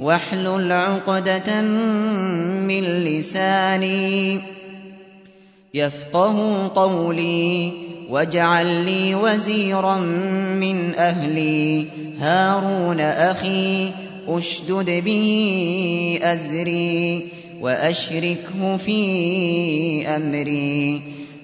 واحلل عقدة من لساني يفقه قولي واجعل لي وزيرا من أهلي. هارون أخي أشدد به أزري وأشركه في أمري.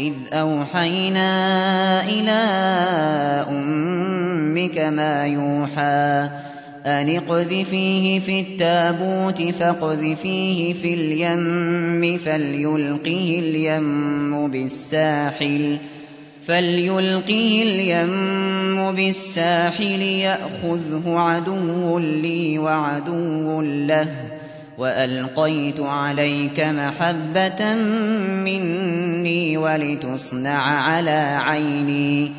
إِذْ أَوْحَيْنَا إِلَىٰ أُمِّكَ مَا يُوحَىٰ أن اقذفيه في التابوت فاقذفيه في اليم فليلقه اليم بالساحل فليلقه اليم بالساحل يأخذه عدو لي وعدو له وألقيت عليك محبة مني ولتصنع على عيني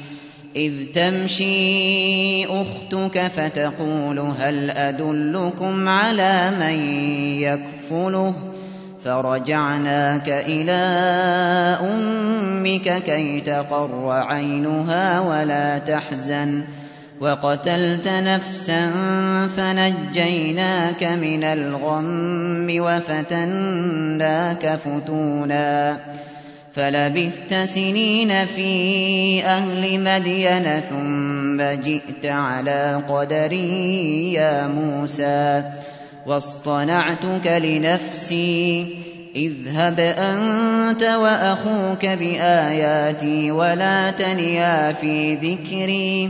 إذ تمشي أختك فتقول هل أدلكم على من يكفله فرجعناك إلى أمك كي تقر عينها ولا تحزن وقتلت نفسا فنجيناك من الغم وفتناك فتونا فلبثت سنين في أهل مدين ثم جئت على قدري يا موسى واصطنعتك لنفسي اذهب أنت وأخوك بآياتي ولا تنيا في ذكري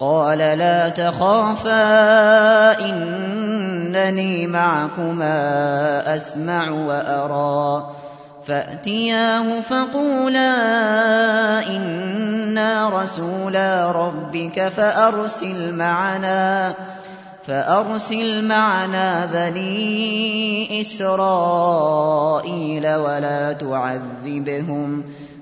قال لا تخافا إنني معكما أسمع وأرى. فأتياه فقولا إنا رسولا ربك فأرسل معنا فأرسل معنا بني إسرائيل ولا تعذبهم.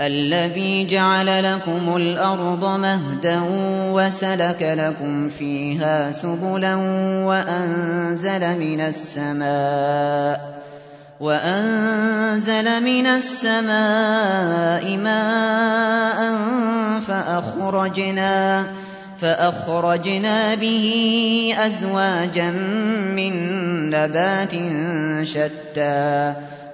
الذي جعل لكم الأرض مهدا وسلك لكم فيها سبلا وأنزل من السماء وأنزل من السماء ماء فأخرجنا فأخرجنا به أزواجا من نبات شتى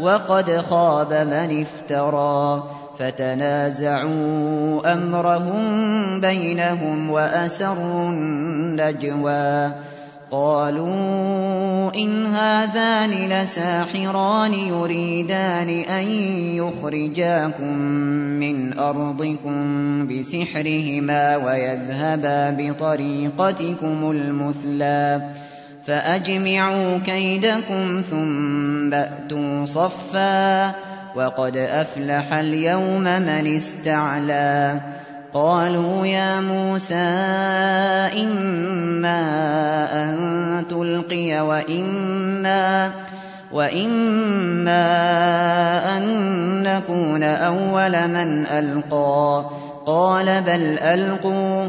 وقد خاب من افترى. فتنازعوا أمرهم بينهم وأسروا النجوى. قالوا إن هذان لساحران يريدان أن يخرجاكم من أرضكم بسحرهما ويذهبا بطريقتكم المثلى. فأجمعوا كيدكم ثم أتوا صفا وقد أفلح اليوم من استعلى قالوا يا موسى إما أن تلقي وإما وإما أن نكون أول من ألقى قال بل ألقوا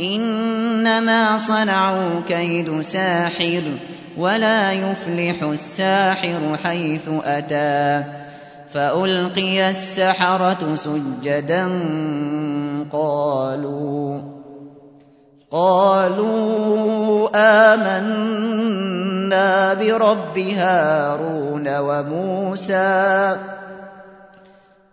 إنما صنعوا كيد ساحر ولا يفلح الساحر حيث أتى. فألقي السحرة سجدا قالوا قالوا آمنا برب هارون وموسى.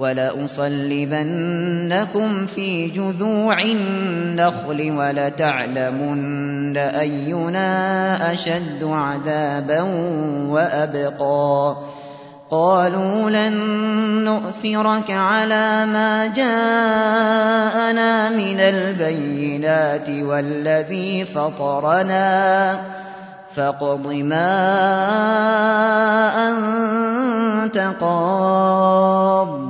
ولأصلبنكم في جذوع النخل ولتعلمن أينا أشد عذابا وأبقى. قالوا لن نؤثرك على ما جاءنا من البينات والذي فطرنا. فاقض ما أنت قاض.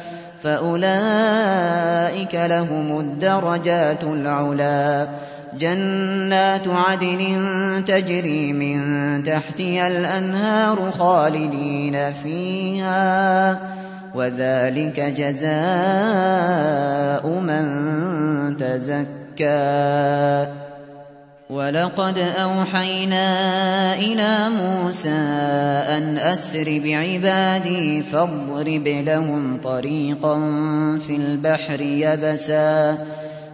فأولئك لهم الدرجات العلا جنات عدن تجري من تحتها الأنهار خالدين فيها وذلك جزاء من تزكى ولقد أوحينا إلى موسى أن أسر بعبادي فاضرب لهم طريقا في البحر يبسا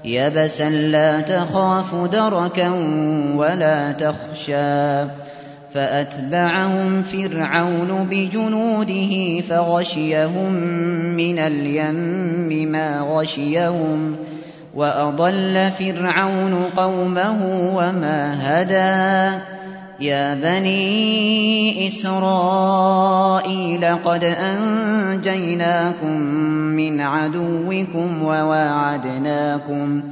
يبسا لا تخاف دركا ولا تخشى فأتبعهم فرعون بجنوده فغشيهم من اليم ما غشيهم ۖ وأضل فرعون قومه وما هدى يا بني إسرائيل قد أنجيناكم من عدوكم وواعدناكم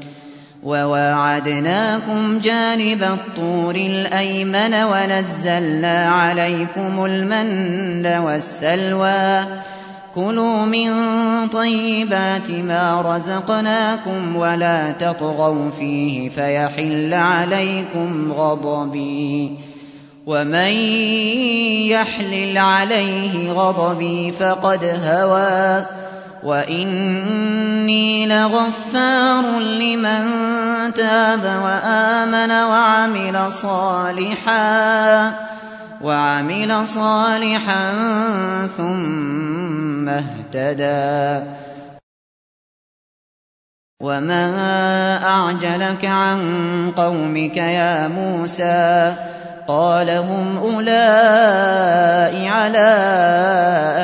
وواعدناكم جانب الطور الأيمن ونزلنا عليكم المن والسلوى كُلُوا مِن طَيِّبَاتِ مَا رَزَقْنَاكُمْ وَلَا تَطْغَوْا فِيهِ فَيَحِلَّ عَلَيْكُمْ غَضَبِي وَمَن يَحْلِلْ عَلَيْهِ غَضَبِي فَقَدْ هَوَىٰ وَإِنِّي لَغَفَّارٌ لِّمَن تَابَ وَآمَنَ وَعَمِلَ صَالِحًا وَعَمِلَ صَالِحًا ثُمَّ اهْتَدَىٰ. وَمَا أَعْجَلَكَ عَن قَوْمِكَ يَا مُوسَىٰ؟ قَالَ هُمْ أُولَاءِ عَلَىٰ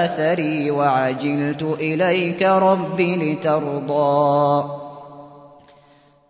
أَثَرِي وَعَجِلْتُ إِلَيْكَ رَبِّ لِتَرْضَىٰ.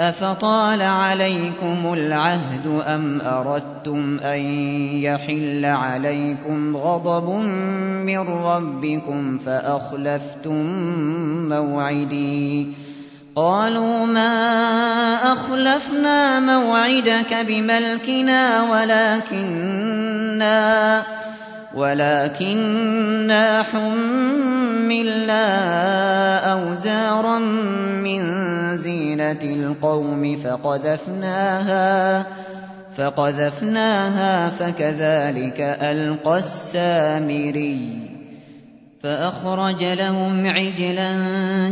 أفطال عليكم العهد أم أردتم أن يحل عليكم غضب من ربكم فأخلفتم موعدي؟ قالوا ما أخلفنا موعدك بملكنا ولكننا ولكننا حملنا أوزارا من زينة القوم فقذفناها فقذفناها فكذلك ألقى السامري فأخرج لهم عجلا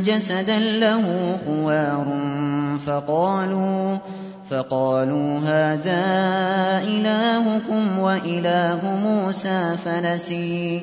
جسدا له خوار فقالوا فقالوا هذا إلهكم وإله موسى فنسي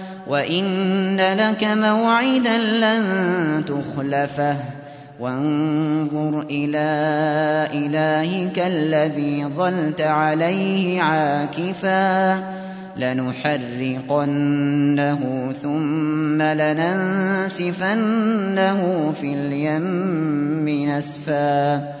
وإن لك موعدا لن تخلفه وانظر إلى إلهك الذي ظلت عليه عاكفا لنحرقنه ثم لننسفنه في اليم نسفا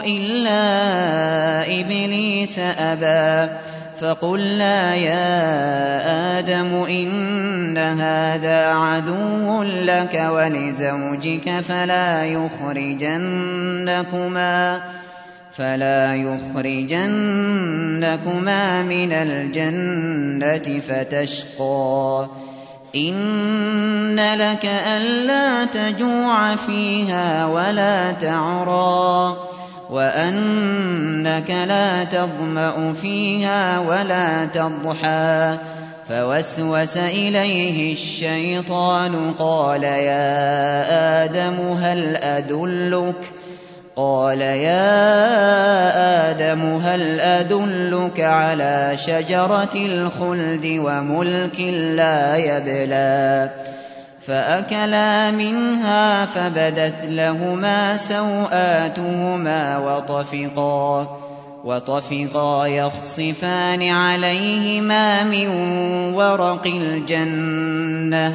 إِلَّا إِبْلِيسَ أَبَىٰ. فَقُلْنَا يَا آدَمُ إِنَّ هَٰذَا عَدُوٌّ لَّكَ وَلِزَوْجِكَ فَلَا يُخْرِجَنَّكُمَا فلا يخرجنكما من الجنة فتشقى. إن لك ألا تجوع فيها ولا تعرى وأنك لا تظمأ فيها ولا تضحى فوسوس إليه الشيطان قال يا آدم هل أدلك قال يا آدم هل أدلك على شجرة الخلد وملك لا يبلى فأكلا منها فبدت لهما سوآتهما وطفقا وطفقا يخصفان عليهما من ورق الجنة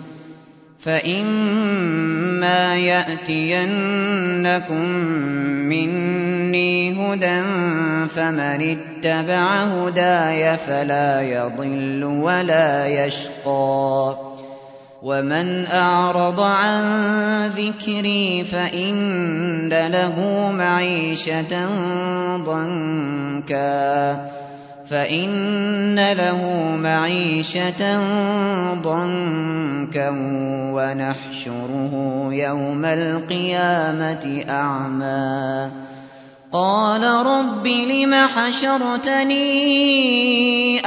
فإما يأتينكم مِّنِّي هُدًى فَمَنِ اتَّبَعَ هُدَايَ فَلَا يَضِلُّ وَلَا يَشْقَىٰ وَمَنْ أَعْرَضَ عَن ذِكْرِي فَإِنَّ لَهُ مَعِيشَةً ضَنكًا فَإِنَّ لَهُ مَعِيشَةً ضَنكًا وَنَحْشُرُهُ يَوْمَ الْقِيَامَةِ أَعْمَىٰ قَالَ رَبِّ لِمَ حَشَرْتَنِي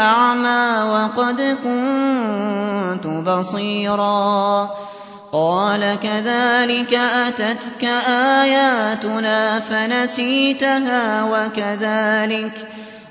أَعْمَىٰ وَقَدْ كُنتُ بَصِيرًا قَالَ كَذَٰلِكَ أَتَتْكَ آيَاتُنَا فَنَسِيتَهَا وَكَذَٰلِكَ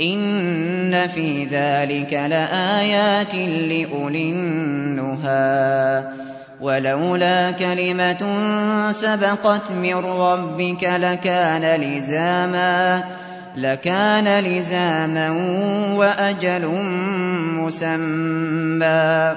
إِنَّ فِي ذَٰلِكَ لَآيَاتٍ لِّأُولِي النُّهَىٰ وَلَوْلَا كَلِمَةٌ سَبَقَتْ مِن رَّبِّكَ لَكَانَ لِزَامًا لكان لزاما وأجل مسمى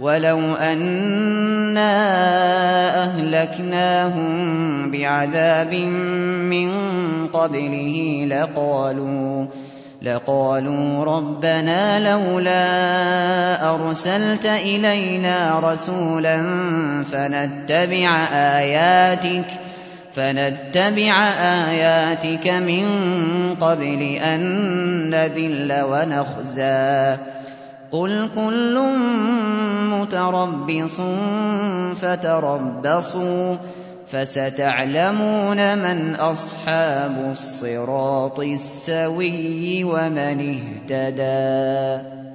ولو أنا أهلكناهم بعذاب من قبله لقالوا لقالوا ربنا لولا أرسلت إلينا رسولا فنتبع آياتك فنتبع آياتك من قبل أن نذل ونخزى. قل كل متربص فتربصوا فستعلمون من أصحاب الصراط السوي ومن اهتدى